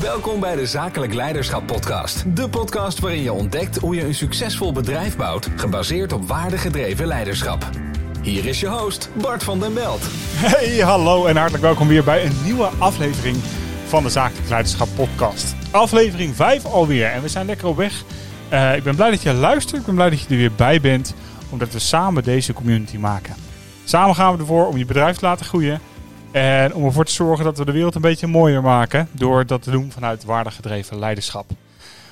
Welkom bij de Zakelijk Leiderschap Podcast. De podcast waarin je ontdekt hoe je een succesvol bedrijf bouwt, gebaseerd op waardegedreven leiderschap. Hier is je host, Bart van den Belt. Hey, hallo en hartelijk welkom weer bij een nieuwe aflevering van de Zakelijk Leiderschap Podcast. Aflevering 5 alweer en we zijn lekker op weg. Uh, ik ben blij dat je luistert, ik ben blij dat je er weer bij bent, omdat we samen deze community maken. Samen gaan we ervoor om je bedrijf te laten groeien en om ervoor te zorgen dat we de wereld een beetje mooier maken door dat te doen vanuit waardegedreven leiderschap.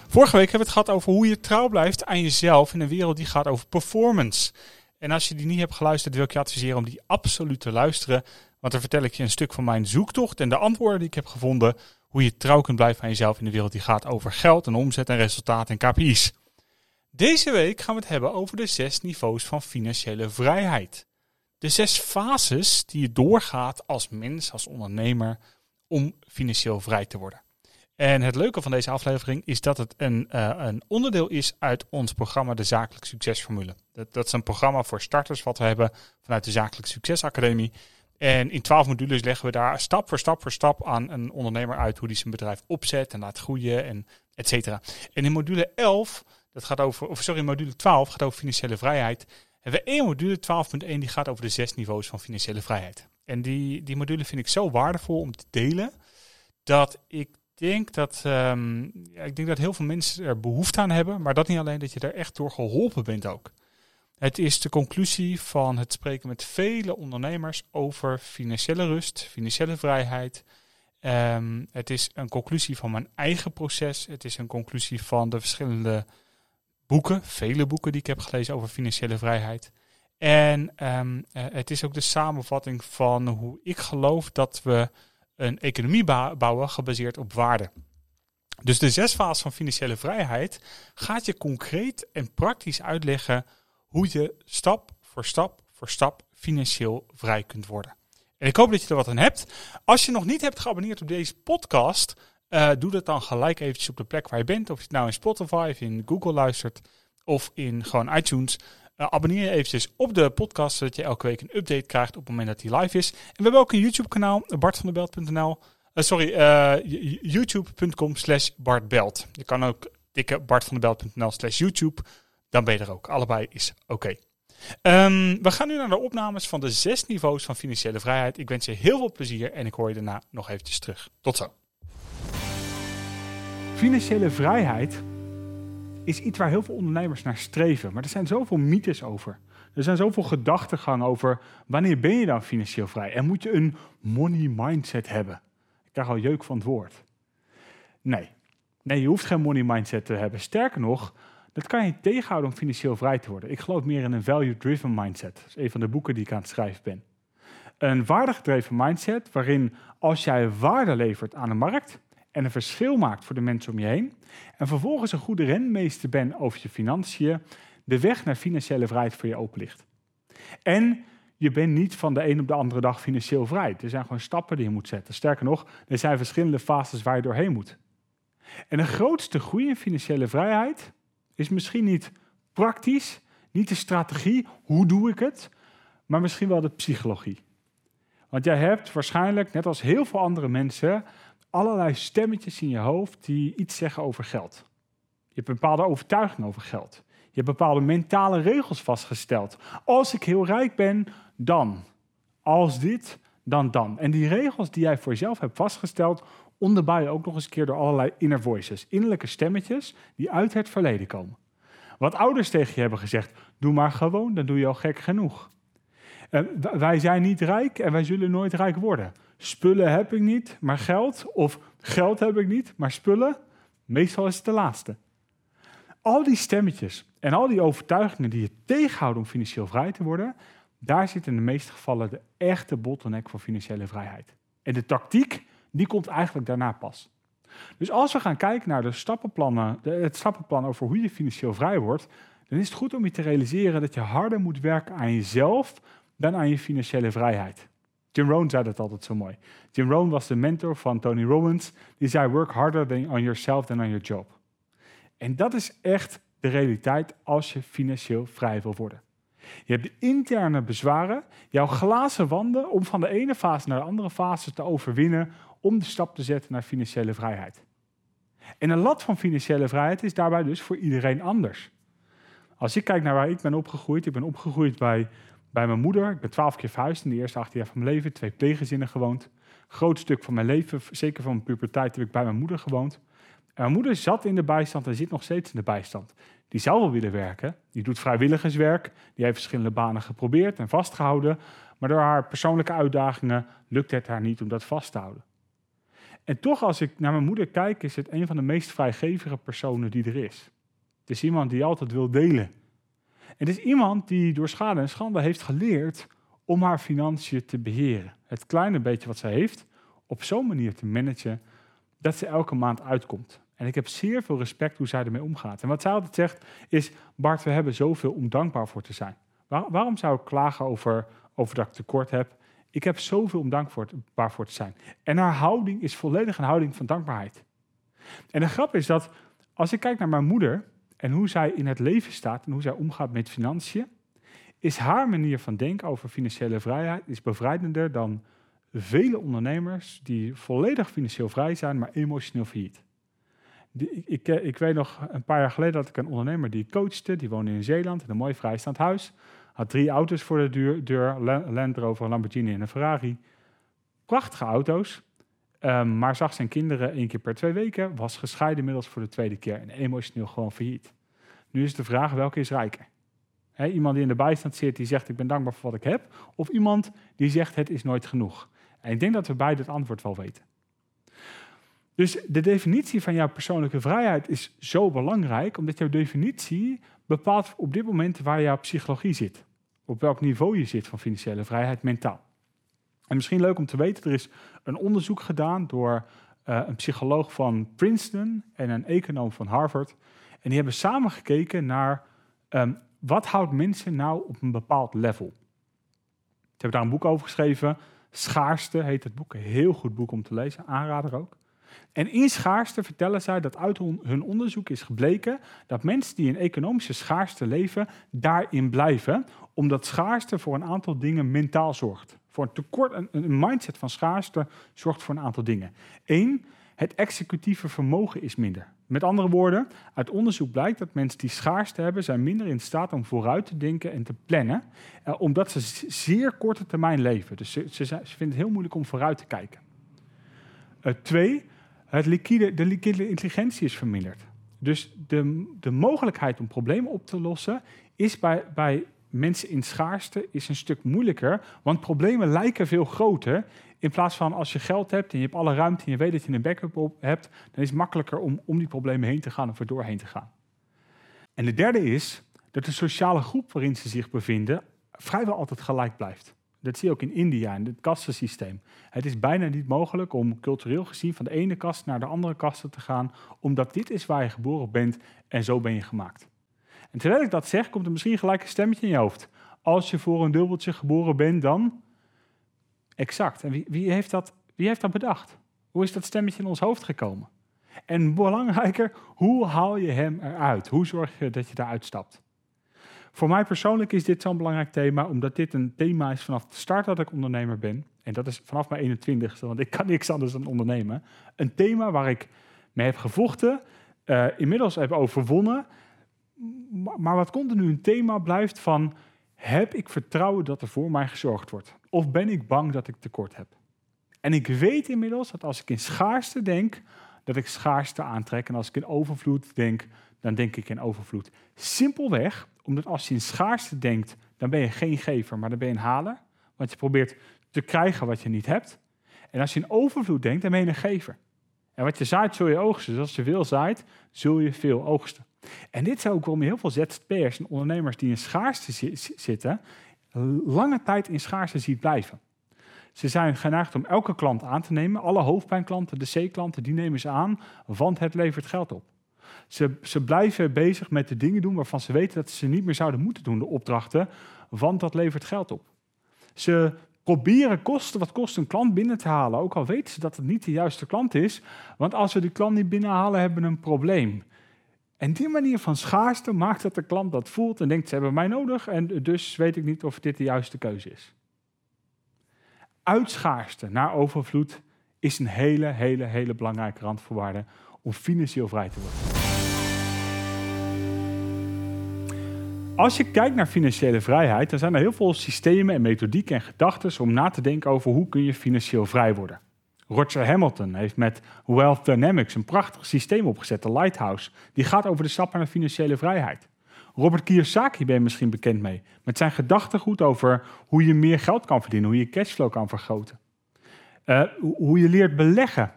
Vorige week hebben we het gehad over hoe je trouw blijft aan jezelf in een wereld die gaat over performance. En als je die niet hebt geluisterd, wil ik je adviseren om die absoluut te luisteren. Want dan vertel ik je een stuk van mijn zoektocht en de antwoorden die ik heb gevonden. Hoe je trouw kunt blijven aan jezelf in een wereld die gaat over geld en omzet en resultaten en KPI's. Deze week gaan we het hebben over de zes niveaus van financiële vrijheid de zes fases die je doorgaat als mens, als ondernemer, om financieel vrij te worden. En het leuke van deze aflevering is dat het een, uh, een onderdeel is uit ons programma De Zakelijk Succesformule. Dat, dat is een programma voor starters wat we hebben vanuit de Zakelijk Succesacademie. En in twaalf modules leggen we daar stap voor stap voor stap aan een ondernemer uit hoe die zijn bedrijf opzet en laat groeien en et cetera. En in module 11, dat gaat over, of sorry, module 12 gaat over financiële vrijheid hebben we één module, 12.1, die gaat over de zes niveaus van financiële vrijheid. En die, die module vind ik zo waardevol om te delen, dat ik denk dat, um, ja, ik denk dat heel veel mensen er behoefte aan hebben, maar dat niet alleen, dat je er echt door geholpen bent ook. Het is de conclusie van het spreken met vele ondernemers over financiële rust, financiële vrijheid. Um, het is een conclusie van mijn eigen proces. Het is een conclusie van de verschillende boeken, vele boeken die ik heb gelezen over financiële vrijheid. En um, het is ook de samenvatting van hoe ik geloof dat we een economie bouwen gebaseerd op waarde. Dus de zes fases van financiële vrijheid gaat je concreet en praktisch uitleggen hoe je stap voor stap voor stap financieel vrij kunt worden. En ik hoop dat je er wat aan hebt. Als je nog niet hebt geabonneerd op deze podcast, uh, doe dat dan gelijk eventjes op de plek waar je bent. Of je het nou in Spotify of in Google luistert of in gewoon iTunes. Uh, abonneer je eventjes op de podcast, zodat je elke week een update krijgt op het moment dat die live is. En we hebben ook een YouTube kanaal, bartvandebelt.nl. Uh, sorry, youtube.com slash bartbelt. Je kan ook tikken bartvandebelt.nl slash YouTube. Dan ben je er ook. Allebei is oké. Um, we gaan nu naar de opnames van de zes niveaus van financiële vrijheid. Ik wens je heel veel plezier en ik hoor je daarna nog eventjes terug. Tot zo. Financiële vrijheid is iets waar heel veel ondernemers naar streven. Maar er zijn zoveel mythes over. Er zijn zoveel gedachtegangen over wanneer ben je dan financieel vrij? En moet je een money mindset hebben? Ik krijg al jeuk van het woord. Nee. Nee, je hoeft geen money mindset te hebben. Sterker nog, dat kan je tegenhouden om financieel vrij te worden. Ik geloof meer in een value-driven mindset. Dat is een van de boeken die ik aan het schrijven ben. Een waardegedreven mindset waarin als jij waarde levert aan de markt, en een verschil maakt voor de mensen om je heen. En vervolgens een goede renmeester bent over je financiën, de weg naar financiële vrijheid voor je open ligt. En je bent niet van de een op de andere dag financieel vrij. Er zijn gewoon stappen die je moet zetten. Sterker nog, er zijn verschillende fases waar je doorheen moet. En de grootste groei in financiële vrijheid is misschien niet praktisch, niet de strategie, hoe doe ik het, maar misschien wel de psychologie. Want jij hebt waarschijnlijk, net als heel veel andere mensen, allerlei stemmetjes in je hoofd die iets zeggen over geld. Je hebt een bepaalde overtuiging over geld. Je hebt bepaalde mentale regels vastgesteld. Als ik heel rijk ben, dan. Als dit, dan dan. En die regels die jij voor jezelf hebt vastgesteld, onderbouw je ook nog eens een keer door allerlei inner voices, innerlijke stemmetjes die uit het verleden komen. Wat ouders tegen je hebben gezegd, doe maar gewoon, dan doe je al gek genoeg. wij zijn niet rijk en wij zullen nooit rijk worden spullen heb ik niet, maar geld. Of geld heb ik niet, maar spullen. Meestal is het de laatste. Al die stemmetjes en al die overtuigingen die je tegenhouden om financieel vrij te worden, daar zit in de meeste gevallen de echte bottleneck voor financiële vrijheid. En de tactiek, die komt eigenlijk daarna pas. Dus als we gaan kijken naar de stappenplannen, het stappenplan over hoe je financieel vrij wordt, dan is het goed om je te realiseren dat je harder moet werken aan jezelf dan aan je financiële vrijheid. Jim Rohn zei dat altijd zo mooi. Jim Rohn was de mentor van Tony Robbins. Die zei: Work harder than on yourself than on your job. En dat is echt de realiteit als je financieel vrij wil worden. Je hebt de interne bezwaren, jouw glazen wanden om van de ene fase naar de andere fase te overwinnen om de stap te zetten naar financiële vrijheid. En een lat van financiële vrijheid is daarbij dus voor iedereen anders. Als ik kijk naar waar ik ben opgegroeid, ik ben opgegroeid bij, bij mijn moeder. Ik ben twaalf keer verhuisd in de eerste acht jaar van mijn leven, twee pleeggezinnen gewoond. Groot stuk van mijn leven, zeker van mijn puberteit, heb ik bij mijn moeder gewoond. En mijn moeder zat in de bijstand en zit nog steeds in de bijstand. Die zou wel willen werken. Die doet vrijwilligerswerk. Die heeft verschillende banen geprobeerd en vastgehouden. Maar door haar persoonlijke uitdagingen lukt het haar niet om dat vast te houden. En toch, als ik naar mijn moeder kijk, is het een van de meest vrijgevige personen die er is. Het is iemand die altijd wil delen. Het is iemand die door schade en schande heeft geleerd om haar financiën te beheren. Het kleine beetje wat ze heeft, op zo'n manier te managen dat ze elke maand uitkomt. En ik heb zeer veel respect hoe zij ermee omgaat. En wat zij altijd zegt is, Bart, we hebben zoveel om dankbaar voor te zijn. waarom zou ik klagen over, over dat ik tekort heb? Ik heb zoveel om dankbaar voor te zijn. En haar houding is volledig een houding van dankbaarheid. En de grap is dat als ik kijk naar mijn moeder en hoe zij in het leven staat en hoe zij omgaat met financiën, is haar manier van denken over financiële vrijheid is bevrijdender dan vele ondernemers die volledig financieel vrij zijn, maar emotioneel failliet. Ik, eh, ik, weet nog een paar jaar geleden dat ik een ondernemer die coachte, die woonde in Zeeland in een mooi vrijstaand huis. Had drie auto's voor de deur, deur Land Rover, Lamborghini en een Ferrari. Prachtige auto's, um, maar zag zijn kinderen één keer per twee weken, was gescheiden inmiddels voor de tweede keer en emotioneel gewoon failliet. Nu is de vraag, welke is rijker? iemand die in de bijstand zit, die zegt ik ben dankbaar voor wat ik heb. Of iemand die zegt het is nooit genoeg. En ik denk dat we beide het antwoord wel weten. Dus de definitie van jouw persoonlijke vrijheid is zo belangrijk, omdat jouw definitie bepaalt op dit moment waar jouw psychologie zit. Op welk niveau je zit van financiële vrijheid mentaal. En misschien leuk om te weten, er is een onderzoek gedaan door uh, een psycholoog van Princeton en een econoom van Harvard. En die hebben samen gekeken naar um, wat houdt mensen nou op een bepaald level. Ze hebben daar een boek over geschreven. Schaarste heet het boek. Een heel goed boek om te lezen, aanrader ook. En in schaarste vertellen zij dat uit hun onderzoek is gebleken dat mensen die in economische schaarste leven, daarin blijven, omdat schaarste voor een aantal dingen mentaal zorgt. Voor een tekort, een, een mindset van schaarste zorgt voor een aantal dingen. Eén, het executieve vermogen is minder. Met andere woorden, uit onderzoek blijkt dat mensen die schaarste hebben, zijn minder in staat om vooruit te denken en te plannen, eh, omdat ze zeer korte termijn leven. Dus ze, ze, vinden het heel moeilijk om vooruit te kijken. Uh, twee, het liquide, de liquide intelligentie is verminderd. Dus de, de mogelijkheid om problemen op te lossen is bij, bij mensen in schaarste is een stuk moeilijker, want problemen lijken veel groter. In plaats van als je geld hebt en je hebt alle ruimte en je weet dat je een backup op hebt, dan is het makkelijker om om die problemen heen te gaan of er doorheen te gaan. En de derde is dat de sociale groep waarin ze zich bevinden vrijwel altijd gelijk blijft. Dat zie je ook in India, in het kastensysteem. Het is bijna niet mogelijk om cultureel gezien van de ene kast naar de andere kasten te gaan, omdat dit is waar je geboren bent en zo ben je gemaakt. En terwijl ik dat zeg, komt er misschien gelijk een stemmetje in je hoofd. Als je voor een dubbeltje geboren bent, dan. Exact. En wie, wie, heeft dat, wie heeft dat bedacht? Hoe is dat stemmetje in ons hoofd gekomen? En belangrijker, hoe haal je hem eruit? Hoe zorg je dat je eruit stapt? Voor mij persoonlijk is dit zo'n belangrijk thema, omdat dit een thema is vanaf de start dat ik ondernemer ben. En dat is vanaf mijn 21ste, want ik kan niks anders dan ondernemen. Een thema waar ik mee heb gevochten, uh, inmiddels heb overwonnen maar wat continu een thema blijft van, heb ik vertrouwen dat er voor mij gezorgd wordt? Of ben ik bang dat ik tekort heb? En ik weet inmiddels dat als ik in schaarste denk, dat ik schaarste aantrek. En als ik in overvloed denk, dan denk ik in overvloed. Simpelweg, omdat als je in schaarste denkt, dan ben je geen gever, maar dan ben je een haler. Want je probeert te krijgen wat je niet hebt. En als je in overvloed denkt, dan ben je een gever. En wat je zaait, zul je oogsten. Dus als je veel zaait, zul je veel oogsten. En dit zou ook waarom heel veel ZZP'ers en ondernemers die in schaarste zitten, lange tijd in schaarste ziet blijven. Ze zijn geneigd om elke klant aan te nemen. Alle hoofdpijnklanten, de C-klanten, die nemen ze aan, want het levert geld op. Ze, ze blijven bezig met de dingen doen waarvan ze weten dat ze niet meer zouden moeten doen, de opdrachten, want dat levert geld op. Ze proberen kosten wat kost een klant binnen te halen, ook al weten ze dat het niet de juiste klant is, want als we die klant niet binnenhalen, hebben we een probleem. En die manier van schaarste maakt dat de klant dat voelt en denkt, ze hebben mij nodig en dus weet ik niet of dit de juiste keuze is. Uitschaarste naar overvloed is een hele, hele, hele belangrijke randvoorwaarde om financieel vrij te worden. Als je kijkt naar financiële vrijheid, dan zijn er heel veel systemen en methodieken en gedachten om na te denken over hoe kun je financieel vrij worden. Roger Hamilton heeft met Wealth Dynamics een prachtig systeem opgezet, de Lighthouse. Die gaat over de stappen naar financiële vrijheid. Robert Kiyosaki ben je misschien bekend mee. Met zijn gedachtegoed over hoe je meer geld kan verdienen, hoe je cashflow kan vergroten. Uh, hoe je leert beleggen.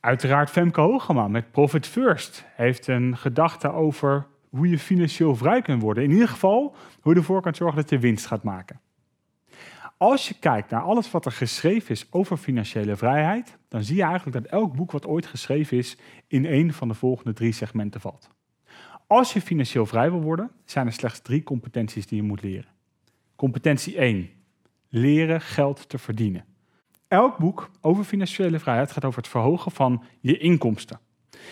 Uiteraard Femke Hogema met Profit First heeft een gedachte over hoe je financieel vrij kunt worden. In ieder geval hoe je ervoor kan zorgen dat je winst gaat maken. Als je kijkt naar alles wat er geschreven is over financiële vrijheid, dan zie je eigenlijk dat elk boek wat ooit geschreven is in een van de volgende drie segmenten valt. Als je financieel vrij wil worden, zijn er slechts drie competenties die je moet leren. Competentie 1. Leren geld te verdienen. Elk boek over financiële vrijheid gaat over het verhogen van je inkomsten.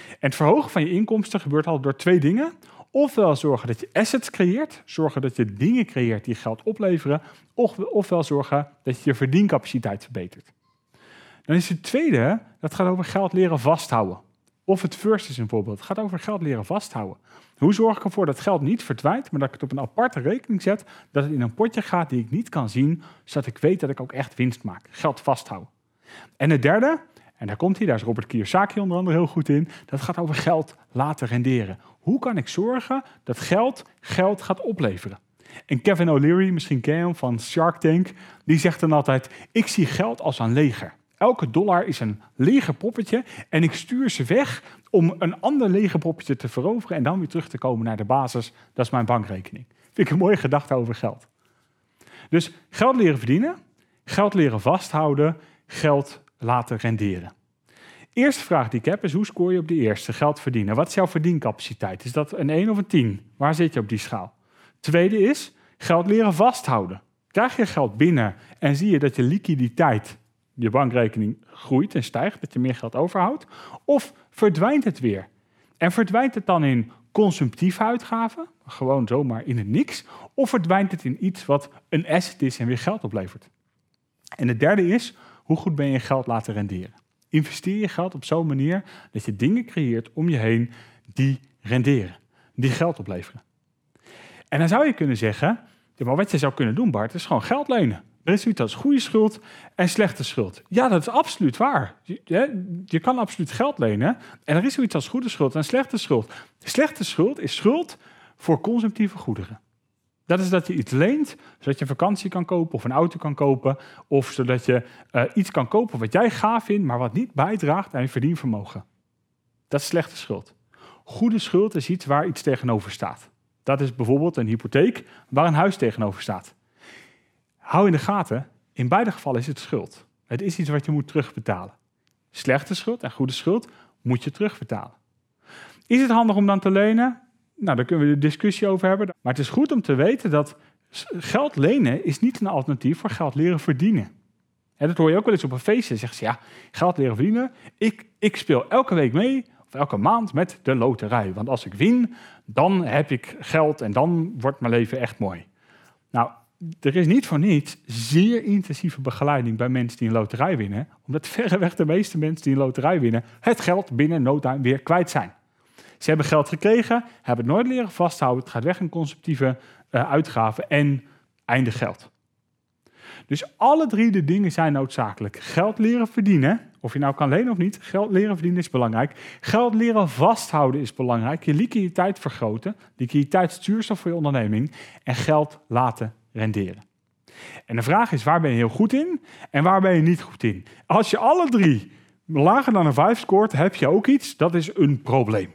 En het verhogen van je inkomsten gebeurt al door twee dingen. Ofwel zorgen dat je assets creëert, zorgen dat je dingen creëert die geld opleveren, of, ofwel zorgen dat je je verdiencapaciteit verbetert. Dan is het tweede, dat gaat over geld leren vasthouden. Of het first is een voorbeeld, het gaat over geld leren vasthouden. Hoe zorg ik ervoor dat geld niet verdwijnt, maar dat ik het op een aparte rekening zet, dat het in een potje gaat die ik niet kan zien, zodat ik weet dat ik ook echt winst maak. Geld vasthouden. En het derde, en daar komt hij, daar is Robert Kiyosaki onder andere heel goed in, dat gaat over geld laten renderen. Hoe kan ik zorgen dat geld geld gaat opleveren? En Kevin O'Leary, misschien ken je hem van Shark Tank, die zegt dan altijd: Ik zie geld als een leger. Elke dollar is een lege poppetje en ik stuur ze weg om een ander lege poppetje te veroveren en dan weer terug te komen naar de basis. Dat is mijn bankrekening. Vind ik een mooie gedachte over geld. Dus geld leren verdienen, geld leren vasthouden, geld laten renderen. Eerste vraag die ik heb is: hoe scoor je op de eerste? Geld verdienen. Wat is jouw verdiencapaciteit? Is dat een 1 of een 10? Waar zit je op die schaal? Tweede is geld leren vasthouden. Krijg je geld binnen en zie je dat je liquiditeit, je bankrekening groeit en stijgt, dat je meer geld overhoudt? Of verdwijnt het weer? En verdwijnt het dan in consumptieve uitgaven, gewoon zomaar in het niks? Of verdwijnt het in iets wat een asset is en weer geld oplevert? En het derde is, hoe goed ben je geld laten renderen? Investeer je geld op zo'n manier dat je dingen creëert om je heen die renderen, die geld opleveren. En dan zou je kunnen zeggen, wat je zou kunnen doen Bart, is gewoon geld lenen. Er is zoiets als goede schuld en slechte schuld. Ja, dat is absoluut waar. Je, je kan absoluut geld lenen. En er is zoiets als goede schuld en slechte schuld. Slechte schuld is schuld voor consumptieve goederen. Dat is dat je iets leent, zodat je een vakantie kan kopen of een auto kan kopen. Of zodat je uh, iets kan kopen wat jij gaaf vindt, maar wat niet bijdraagt aan je verdienvermogen. Dat is slechte schuld. Goede schuld is iets waar iets tegenover staat. Dat is bijvoorbeeld een hypotheek waar een huis tegenover staat. Hou in de gaten, in beide gevallen is het schuld. Het is iets wat je moet terugbetalen. Slechte schuld en goede schuld moet je terugbetalen. Is het handig om dan te lenen? Nou, daar kunnen we de discussie over hebben. Maar het is goed om te weten dat geld lenen is niet een alternatief voor geld leren verdienen. En dat hoor je ook wel eens op een feestje. Zeggen ze, ja, geld leren verdienen. Ik, ik speel elke week mee, of elke maand, met de loterij. Want als ik win, dan heb ik geld en dan wordt mijn leven echt mooi. Nou, er is niet voor niets zeer intensieve begeleiding bij mensen die een loterij winnen. Omdat verreweg de meeste mensen die een loterij winnen, het geld binnen no time weer kwijt zijn. Ze hebben geld gekregen, hebben het nooit leren vasthouden. Het gaat weg in consumptieve uh, uitgaven en einde geld. Dus alle drie de dingen zijn noodzakelijk. Geld leren verdienen, of je nou kan lenen of niet, geld leren verdienen is belangrijk. Geld leren vasthouden is belangrijk. Je liquiditeit vergroten, liquiditeit stuurstof voor je onderneming. En geld laten renderen. En de vraag is, waar ben je heel goed in en waar ben je niet goed in? Als je alle drie lager dan een 5 scoort, heb je ook iets, dat is een probleem.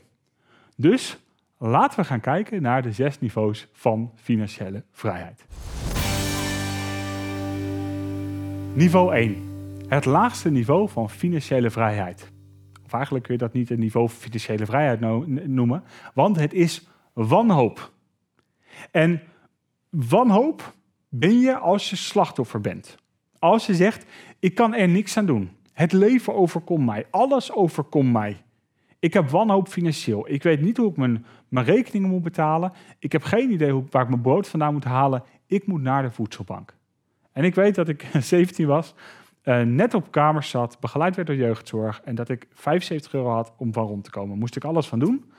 Dus laten we gaan kijken naar de zes niveaus van financiële vrijheid. Niveau 1. Het laagste niveau van financiële vrijheid. Of eigenlijk kun je dat niet het niveau van financiële vrijheid noemen, want het is wanhoop. En wanhoop ben je als je slachtoffer bent. Als je zegt, ik kan er niks aan doen. Het leven overkomt mij, alles overkomt mij. Ik heb wanhoop financieel. Ik weet niet hoe ik mijn, mijn rekeningen moet betalen. Ik heb geen idee hoe, waar ik mijn brood vandaan moet halen. Ik moet naar de voedselbank. En ik weet dat ik 17 was eh, net op kamers zat, begeleid werd door jeugdzorg en dat ik 75 euro had om van rond te komen. Moest ik alles van doen.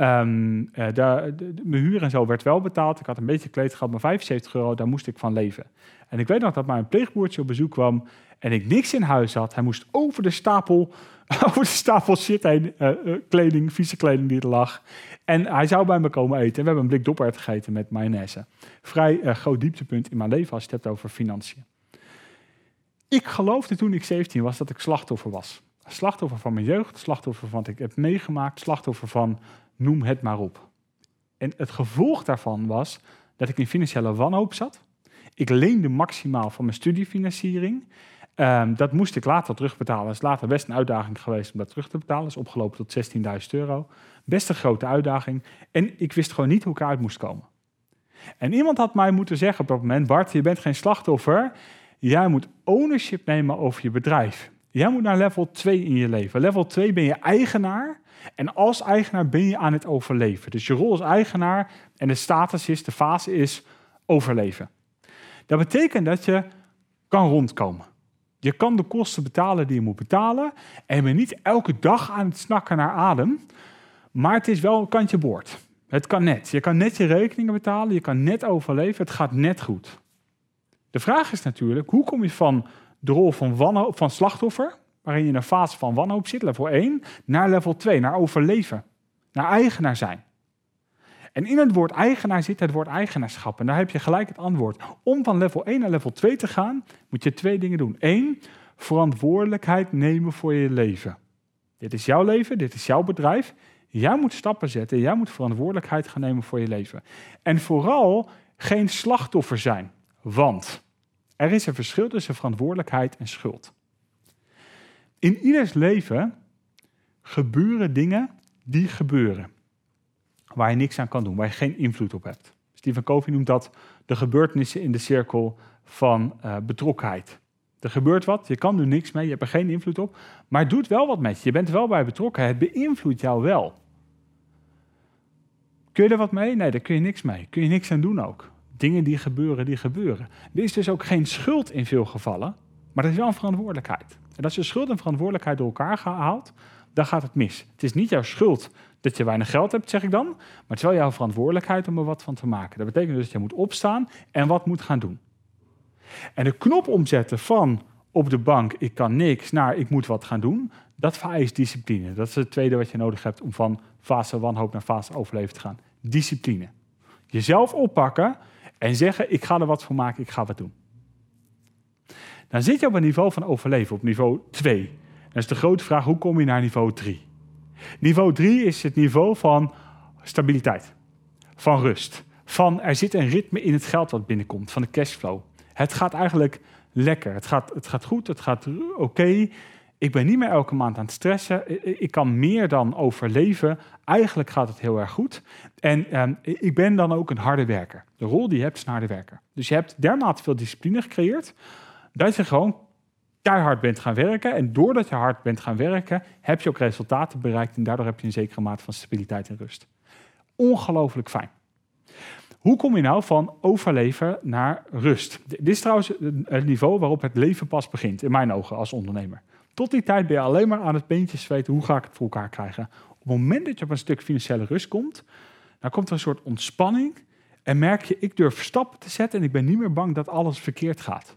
Um, mijn huur en zo werd wel betaald. Ik had een beetje kleed gehad, maar 75 euro, daar moest ik van leven. En ik weet nog dat mijn pleegboertje op bezoek kwam en ik niks in huis had. Hij moest over de stapel, over de stapel shit heen, uh, kleding, vieze kleding die er lag. En hij zou bij me komen eten. En we hebben een blik doppert gegeten met mayonaise. Vrij groot dieptepunt in mijn leven als je het hebt over financiën. Ik geloofde toen ik 17 was dat ik slachtoffer was. Slachtoffer van mijn jeugd, slachtoffer van wat ik heb meegemaakt, slachtoffer van noem het maar op. En het gevolg daarvan was dat ik in financiële wanhoop zat. Ik leende maximaal van mijn studiefinanciering. Um, dat moest ik later terugbetalen. Het is later best een uitdaging geweest om dat terug te betalen. Dat is opgelopen tot 16.000 euro. Best een grote uitdaging. En ik wist gewoon niet hoe ik eruit moest komen. En iemand had mij moeten zeggen op dat moment: Bart, je bent geen slachtoffer. Jij moet ownership nemen over je bedrijf. Jij moet naar level 2 in je leven. Level 2 ben je eigenaar. En als eigenaar ben je aan het overleven. Dus je rol als eigenaar en de status is, de fase is overleven. Dat betekent dat je kan rondkomen. Je kan de kosten betalen die je moet betalen. En je bent niet elke dag aan het snakken naar adem. Maar het is wel een kantje boord. Het kan net. Je kan net je rekeningen betalen. Je kan net overleven. Het gaat net goed. De vraag is natuurlijk, hoe kom je van de rol van, van slachtoffer, waarin je in een fase van wanhoop zit, level 1, naar level 2, naar overleven, naar eigenaar zijn. En in het woord eigenaar zit het woord eigenaarschap. En daar heb je gelijk het antwoord. Om van level 1 naar level 2 te gaan, moet je twee dingen doen. Eén, verantwoordelijkheid nemen voor je leven. Dit is jouw leven, dit is jouw bedrijf. Jij moet stappen zetten, jij moet verantwoordelijkheid gaan nemen voor je leven. En vooral geen slachtoffer zijn. Want er is een verschil tussen verantwoordelijkheid en schuld. In ieders leven gebeuren dingen die gebeuren. Waar je niks aan kan doen, waar je geen invloed op hebt. Stephen Covey noemt dat de gebeurtenissen in de cirkel van uh, betrokkenheid. Er gebeurt wat, je kan er niks mee, je hebt er geen invloed op, maar het doet wel wat met je. Je bent er wel bij betrokken, het beïnvloedt jou wel. Kun je er wat mee? Nee, daar kun je niks mee. Kun je niks aan doen ook dingen die gebeuren, die gebeuren. Er is dus ook geen schuld in veel gevallen, maar er is wel een verantwoordelijkheid. En als je schuld en verantwoordelijkheid door elkaar haalt, dan gaat het mis. Het is niet jouw schuld dat je weinig geld hebt, zeg ik dan, maar het is wel jouw verantwoordelijkheid om er wat van te maken. Dat betekent dus dat je moet opstaan en wat moet gaan doen. En de knop omzetten van op de bank, ik kan niks, naar ik moet wat gaan doen, dat vereist discipline. Dat is het tweede wat je nodig hebt om van fase wanhoop naar fase overleven te gaan. Discipline. Jezelf oppakken en zeggen, ik ga er wat voor maken, ik ga wat doen. Dan zit je op een niveau van overleven, op niveau 2. Dan is de grote vraag, hoe kom je naar niveau 3? Niveau 3 is het niveau van stabiliteit, van rust, van er zit een ritme in het geld wat binnenkomt, van de cashflow. Het gaat eigenlijk lekker, het gaat, het gaat goed, het gaat oké. Ik ben niet meer elke maand aan het stressen. Ik kan meer dan overleven. Eigenlijk gaat het heel erg goed. En ehm, ik ben dan ook een harde werker. De rol die je hebt is een harde werker. Dus je hebt dermate veel discipline gecreëerd dat je gewoon keihard bent gaan werken. En doordat je hard bent gaan werken, heb je ook resultaten bereikt. En daardoor heb je een zekere mate van stabiliteit en rust. Ongelooflijk fijn. Hoe kom je nou van overleven naar rust? Dit is trouwens het niveau waarop het leven pas begint, in mijn ogen als ondernemer. Tot die tijd ben je alleen maar aan het beentjes weten hoe ga ik het voor elkaar krijgen. Op het moment dat je op een stuk financiële rust komt, dan komt er een soort ontspanning en merk je, ik durf stappen te zetten en ik ben niet meer bang dat alles verkeerd gaat.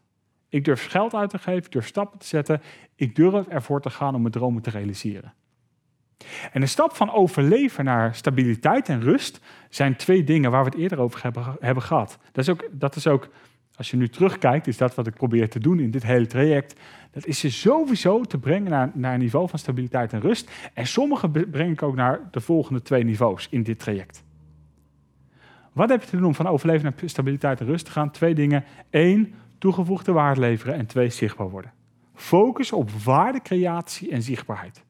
Ik durf geld uit te geven, ik durf stappen te zetten, ik durf ervoor te gaan om mijn dromen te realiseren. En de stap van overleven naar stabiliteit en rust zijn twee dingen waar we het eerder over hebben, gehad. Dat is, ook, dat is ook, als je nu terugkijkt, is dat wat ik probeer te doen in dit hele traject. Dat is je sowieso te brengen naar, naar een niveau van stabiliteit en rust. En sommige breng ik ook naar de volgende twee niveaus in dit traject. Wat heb je te doen om van overleven naar stabiliteit en rust te gaan? Twee dingen. Eén, toegevoegde waarde leveren. En twee, zichtbaar worden. Focus op waardecreatie en zichtbaarheid.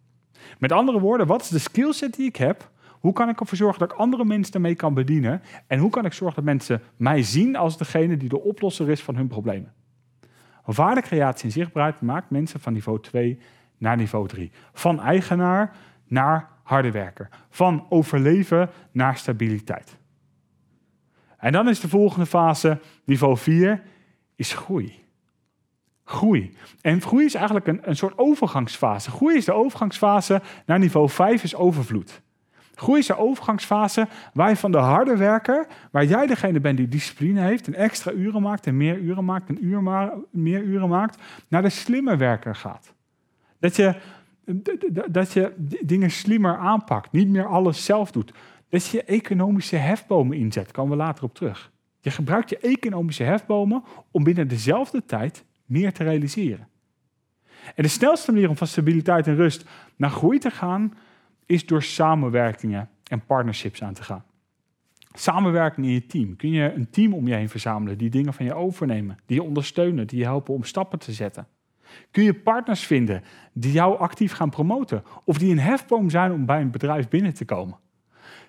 Met andere woorden, wat is de skillset die ik heb? Hoe kan ik ervoor zorgen dat ik andere mensen daarmee kan bedienen? En hoe kan ik zorgen dat mensen mij zien als degene die de oplosser is van hun problemen? Waardecreatie en zichtbaarheid maakt mensen van niveau 2 naar niveau 3. Van eigenaar naar harde werker. Van overleven naar stabiliteit. En dan is de volgende fase, niveau 4, is groei. Groei. En groei is eigenlijk een, een soort overgangsfase. Groei is de overgangsfase naar niveau 5 is overvloed. Groei is de overgangsfase waar je van de harde werker, waar jij degene bent die discipline heeft, en extra uren maakt en meer uren maakt en uur ma meer uren maakt, naar de slimme werker gaat. Dat je, dat je dingen slimmer aanpakt, niet meer alles zelf doet. Dat je economische hefbomen inzet, komen we later op terug. Je gebruikt je economische hefbomen om binnen dezelfde tijd meer te realiseren. En de snelste manier om van stabiliteit en rust naar groei te gaan, is door samenwerkingen en partnerships aan te gaan. Samenwerking in je team. Kun je een team om je heen verzamelen die dingen van je overnemen, die je ondersteunen, die je helpen om stappen te zetten. Kun je partners vinden die jou actief gaan promoten of die een hefboom zijn om bij een bedrijf binnen te komen.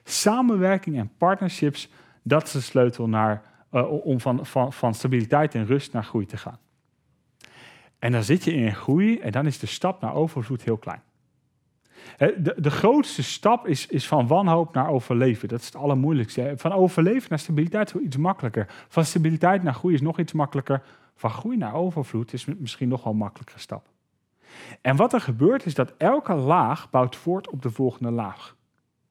Samenwerking en partnerships, dat is de sleutel naar, uh, om van, van, van stabiliteit en rust naar groei te gaan. En dan zit je in groei en dan is de stap naar overvloed heel klein. De, de grootste stap is, is van wanhoop naar overleven. Dat is het allermoeilijkste. Van overleven naar stabiliteit is iets makkelijker. Van stabiliteit naar groei is nog iets makkelijker. Van groei naar overvloed is misschien nog wel een makkelijkere stap. En wat er gebeurt is dat elke laag bouwt voort op de volgende laag.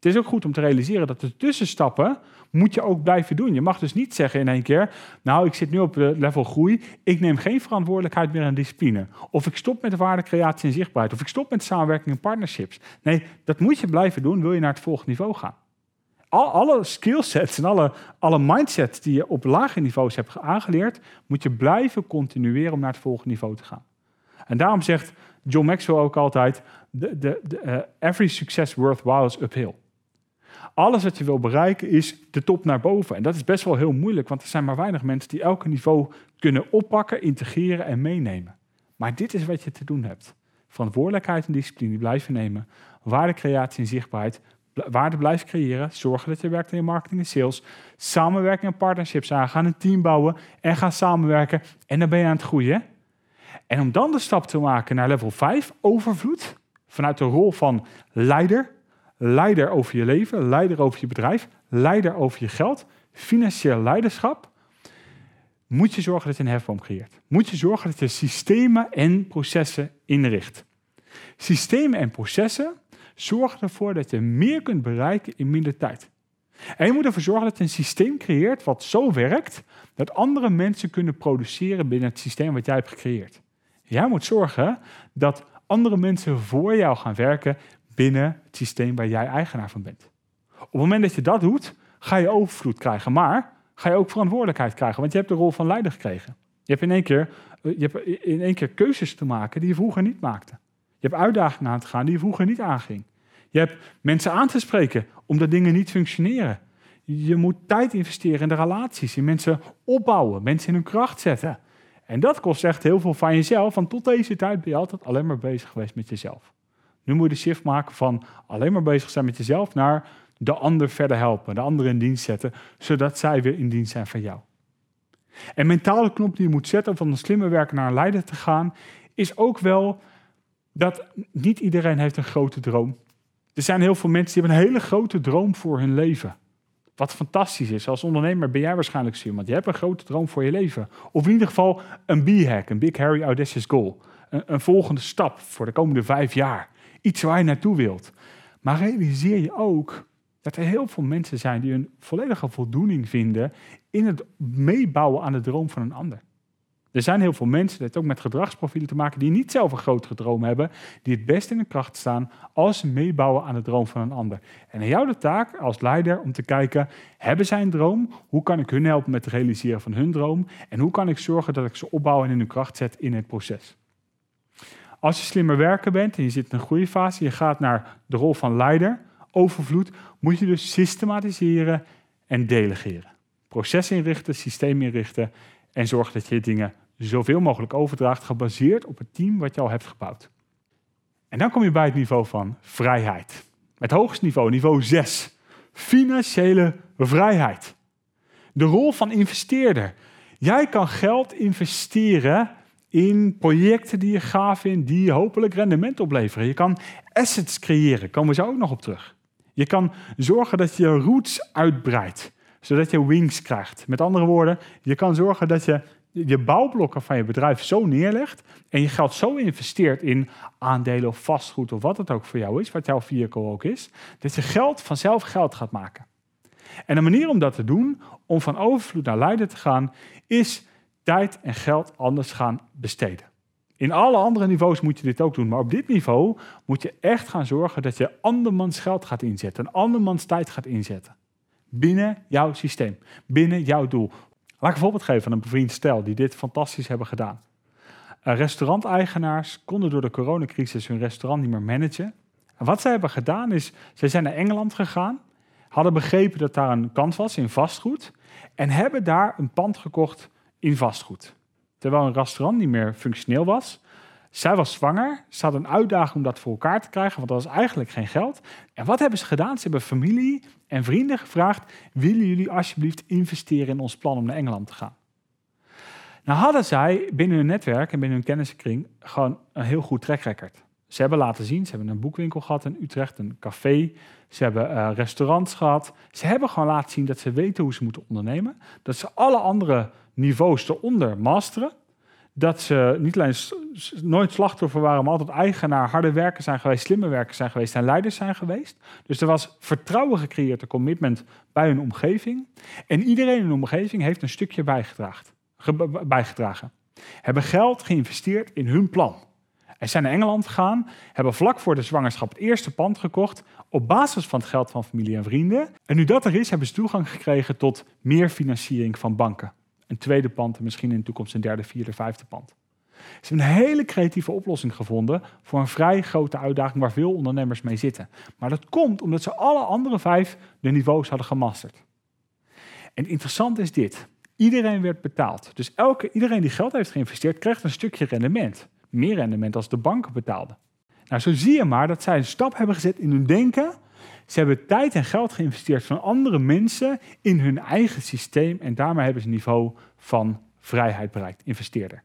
Het is ook goed om te realiseren dat de tussenstappen moet je ook blijven doen. Je mag dus niet zeggen in één keer, nou ik zit nu op level groei, ik neem geen verantwoordelijkheid meer aan discipline. Of ik stop met de waardecreatie en zichtbaarheid. Of ik stop met samenwerking en partnerships. Nee, dat moet je blijven doen, wil je naar het volgende niveau gaan. Al, alle skillsets en alle, alle mindsets die je op lage niveaus hebt aangeleerd, moet je blijven continueren om naar het volgende niveau te gaan. En daarom zegt John Maxwell ook altijd, the, uh, every success worthwhile is uphill. Alles wat je wil bereiken is de top naar boven. En dat is best wel heel moeilijk, want er zijn maar weinig mensen die elke niveau kunnen oppakken, integreren en meenemen. Maar dit is wat je te doen hebt. Verantwoordelijkheid en discipline blijven nemen. Waardecreatie en zichtbaarheid. Waarde blijven creëren. Zorgen dat je werkt in je marketing en sales. Samenwerking en partnerships aangaan. Een team bouwen en gaan samenwerken. En dan ben je aan het groeien. En om dan de stap te maken naar level 5, overvloed. Vanuit de rol van leider, leider over je leven, leider over je bedrijf, leider over je geld, financieel leiderschap, moet je zorgen dat je een hefboom creëert. Moet je zorgen dat je systemen en processen inricht. Systemen en processen zorgen ervoor dat je meer kunt bereiken in minder tijd. En je moet ervoor zorgen dat je een systeem creëert wat zo werkt dat andere mensen kunnen produceren binnen het systeem wat jij hebt gecreëerd. Jij moet zorgen dat andere mensen voor jou gaan werken binnen het systeem waar jij eigenaar van bent. Op het moment dat je dat doet, ga je overvloed krijgen, maar ga je ook verantwoordelijkheid krijgen, want je hebt de rol van leider gekregen. Je hebt in één keer, eh, je hebt in één keer keuzes te maken die je vroeger niet maakte. Je hebt uitdagingen aan te gaan die je vroeger niet aanging. Je hebt mensen aan te spreken omdat dingen niet functioneren. Je moet tijd investeren in de relaties, in mensen opbouwen, mensen in hun kracht zetten. En dat kost echt heel veel van jezelf, want tot deze tijd ben je altijd alleen maar bezig geweest met jezelf. Nu moet je de shift maken van alleen maar bezig zijn met jezelf naar de ander verder helpen, de ander in dienst zetten, zodat zij weer in dienst zijn van jou. En mentale knop die je moet zetten om van een slimme werker naar een leider te gaan, is ook wel dat niet iedereen heeft een grote droom. Er zijn heel veel mensen die hebben een hele grote droom voor hun leven. Wat fantastisch is. Als ondernemer ben jij waarschijnlijk zo iemand. Je hebt een grote droom voor je leven. Of in ieder geval een B-hack, een Big Harry Audacious Goal. Een, een volgende stap voor de komende vijf jaar. Iets waar je naartoe wilt. Maar realiseer je ook dat er heel veel mensen zijn die een volledige voldoening vinden in het meebouwen aan de droom van een ander. Er zijn heel veel mensen, dat ook met gedragsprofielen te maken, die niet zelf een grotere droom hebben, die het best in de kracht staan als ze meebouwen aan de droom van een ander. En aan jou de taak als leider om te kijken, hebben zij een droom? Hoe kan ik hun helpen met het realiseren van hun droom? En hoe kan ik zorgen dat ik ze opbouw en in hun kracht zet in het proces? Als je slimmer werken bent en je zit in een groeifase, je gaat naar de rol van leider, overvloed, moet je dus systematiseren en delegeren. Proces inrichten, systeem inrichten en zorgen dat je dingen zoveel mogelijk overdraagt, gebaseerd op het team wat je al hebt gebouwd. En dan kom je bij het niveau van vrijheid. Het hoogste niveau, niveau 6. Financiële vrijheid. De rol van investeerder. Jij kan geld investeren in projecten die je gaaf vindt, die hopelijk rendement opleveren. Je kan assets creëren, komen we zo ook nog op terug. Je kan zorgen dat je roots uitbreidt, zodat je wings krijgt. Met andere woorden, je kan zorgen dat je je bouwblokken van je bedrijf zo neerlegt en je geld zo investeert in aandelen of vastgoed of wat het ook voor jou is, wat jouw vehicle ook is, dat je geld vanzelf geld gaat maken. En de manier om dat te doen, om van overvloed naar lijden te gaan, is tijd en geld anders gaan besteden. In alle andere niveaus moet je dit ook doen, maar op dit niveau moet je echt gaan zorgen dat je andermans geld gaat inzetten, een andermans tijd gaat inzetten. Binnen jouw systeem, binnen jouw doel. Laat ik een voorbeeld geven van een bevriend stel die dit fantastisch hebben gedaan. Uh, restauranteigenaars konden door de coronacrisis hun restaurant niet meer managen. En wat zij hebben gedaan is, zij zijn naar Engeland gegaan, hadden begrepen dat daar een kans was in vastgoed en hebben daar een pand gekocht in vastgoed. Terwijl een restaurant niet meer functioneel was. Zij was zwanger, ze had een uitdaging om dat voor elkaar te krijgen, want dat was eigenlijk geen geld. En wat hebben ze gedaan? Ze hebben familie en vrienden gevraagd: willen jullie alsjeblieft investeren in ons plan om naar Engeland te gaan? Nou hadden zij binnen hun netwerk en binnen hun kennissenkring gewoon een heel goed track record. Ze hebben laten zien, ze hebben een boekwinkel gehad in Utrecht, een café, ze hebben uh, restaurants gehad. Ze hebben gewoon laten zien dat ze weten hoe ze moeten ondernemen, dat ze alle andere niveaus eronder masteren. Dat ze niet alleen nooit slachtoffer waren, maar altijd eigenaar, harde werkers zijn geweest, slimme werkers zijn geweest en leiders zijn geweest. Dus er was vertrouwen gecreëerd, een commitment bij hun omgeving. En iedereen in de omgeving heeft een stukje bijgedragen. Hebben geld geïnvesteerd in hun plan. En zijn naar Engeland gegaan, hebben vlak voor de zwangerschap het eerste pand gekocht op basis van het geld van familie en vrienden. En nu dat er is, hebben ze toegang gekregen tot meer financiering van banken een tweede pand en misschien in de toekomst een derde, vierde, vijfde pand. Ze hebben een hele creatieve oplossing gevonden voor een vrij grote uitdaging waar veel ondernemers mee zitten. Maar dat komt omdat ze alle andere vijf de niveaus hadden gemasterd. En interessant is dit. Iedereen werd betaald. Dus elke, iedereen die geld heeft geïnvesteerd, krijgt een stukje rendement. Meer rendement als de banken betaalden. Nou, zo zie je maar dat zij een stap hebben gezet in hun denken ze hebben tijd en geld geïnvesteerd van andere mensen in hun eigen systeem en daarmee hebben ze een niveau van vrijheid bereikt, investeerder.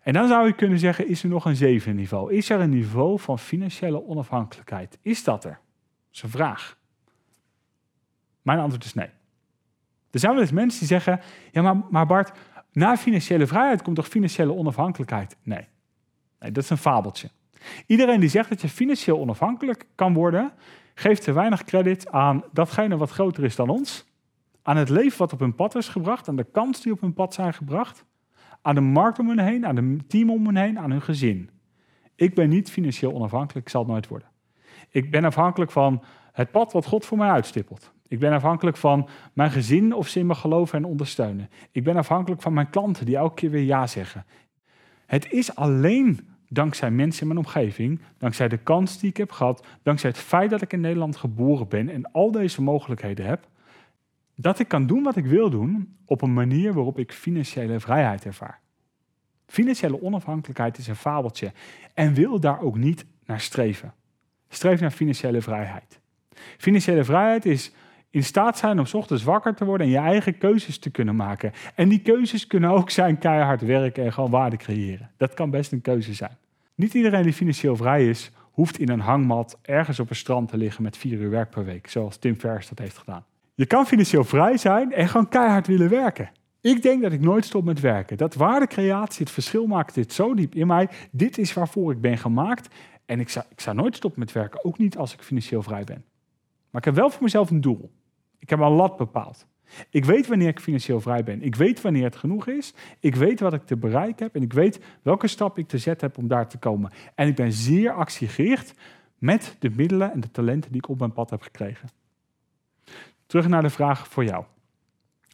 En dan zou je kunnen zeggen, is er nog een zevende niveau? Is er een niveau van financiële onafhankelijkheid? Is dat er? Dat is een vraag. Mijn antwoord is nee. Er zijn wel eens mensen die zeggen, ja maar, maar Bart, na financiële vrijheid komt toch financiële onafhankelijkheid? Nee. nee, dat is een fabeltje. Iedereen die zegt dat je financieel onafhankelijk kan worden, geeft te weinig credit aan datgene wat groter is dan ons, aan het leven wat op hun pad is gebracht, aan de kans die op hun pad zijn gebracht, aan de markt om hen heen, aan de team om hen heen, aan hun gezin. Ik ben niet financieel onafhankelijk, ik zal het nooit worden. Ik ben afhankelijk van het pad wat God voor mij uitstippelt. Ik ben afhankelijk van mijn gezin of ze in me geloven en ondersteunen. Ik ben afhankelijk van mijn klanten die elke keer weer ja zeggen. Het is alleen dankzij mensen in mijn omgeving, dankzij de kans die ik heb gehad, dankzij het feit dat ik in Nederland geboren ben en al deze mogelijkheden heb, dat ik kan doen wat ik wil doen op een manier waarop ik financiële vrijheid ervaar. Financiële onafhankelijkheid is een fabeltje en wil daar ook niet naar streven. Streef naar financiële vrijheid. Financiële vrijheid is in staat zijn om ochtends wakker te worden en je eigen keuzes te kunnen maken. En die keuzes kunnen ook zijn keihard werken en gewoon waarde creëren. Dat kan best een keuze zijn. Niet iedereen die financieel vrij is, hoeft in een hangmat ergens op een strand te liggen met vier uur werk per week, zoals Tim Ferriss dat heeft gedaan. Je kan financieel vrij zijn en gewoon keihard willen werken. Ik denk dat ik nooit stop met werken. Dat waardecreatie, het verschil maakt dit zo diep in mij. Dit is waarvoor ik ben gemaakt. En ik zou, ik zou nooit stoppen met werken, ook niet als ik financieel vrij ben. Maar ik heb wel voor mezelf een doel. Ik heb een lat bepaald. Ik weet wanneer ik financieel vrij ben. Ik weet wanneer het genoeg is. Ik weet wat ik te bereiken heb. En ik weet welke stap ik te zetten heb om daar te komen. En ik ben zeer actiegericht met de middelen en de talenten die ik op mijn pad heb gekregen. Terug naar de vraag voor jou.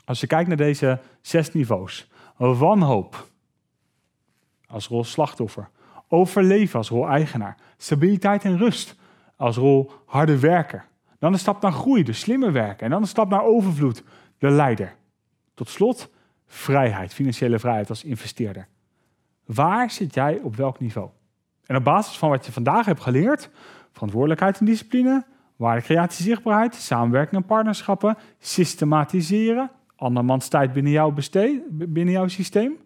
Als je kijkt naar deze zes niveaus. Wanhoop als rol slachtoffer. Overleven als rol eigenaar. Stabiliteit en rust als rol harde werker. Dan een stap naar groei, de slimme werken. En dan een stap naar overvloed, de leider. Tot slot vrijheid, financiële vrijheid als investeerder. Waar zit jij op welk niveau? En op basis van wat je vandaag hebt geleerd, verantwoordelijkheid en discipline, waardecreatie, zichtbaarheid, samenwerking en partnerschappen, systematiseren, andermans tijd binnen jouw, besteed, binnen jouw systeem,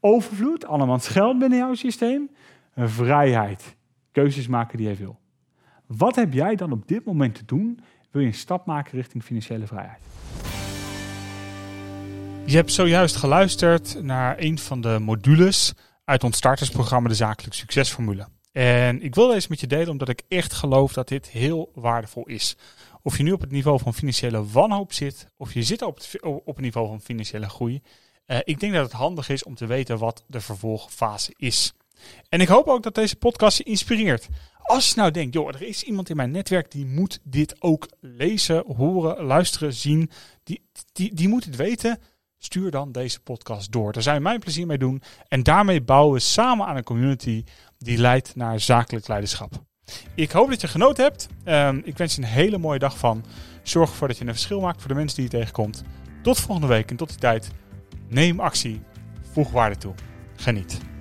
overvloed, andermans geld binnen jouw systeem, vrijheid, keuzes maken die jij wil. Wat heb jij dan op dit moment te doen? Wil je een stap maken richting financiële vrijheid? Je hebt zojuist geluisterd naar een van de modules uit ons startersprogramma De Zakelijk Succesformule. En ik wil deze met je delen omdat ik echt geloof dat dit heel waardevol is. Of je nu op het niveau van financiële wanhoop zit, of je zit op het, op het niveau van financiële groei. Uh, ik denk dat het handig is om te weten wat de vervolgfase is. En ik hoop ook dat deze podcast je inspireert. Als je nou denkt, joh, er is iemand in mijn netwerk die moet dit ook lezen, horen, luisteren, zien. Die, die, die moet het weten. Stuur dan deze podcast door. Daar zijn we mijn plezier mee doen. En daarmee bouwen we samen aan een community die leidt naar zakelijk leiderschap. Ik hoop dat je genoten hebt. Um, ik wens je een hele mooie dag van. Zorg ervoor dat je een verschil maakt voor de mensen die je tegenkomt. Tot volgende week en tot die tijd. Neem actie. Voeg waarde toe. Geniet.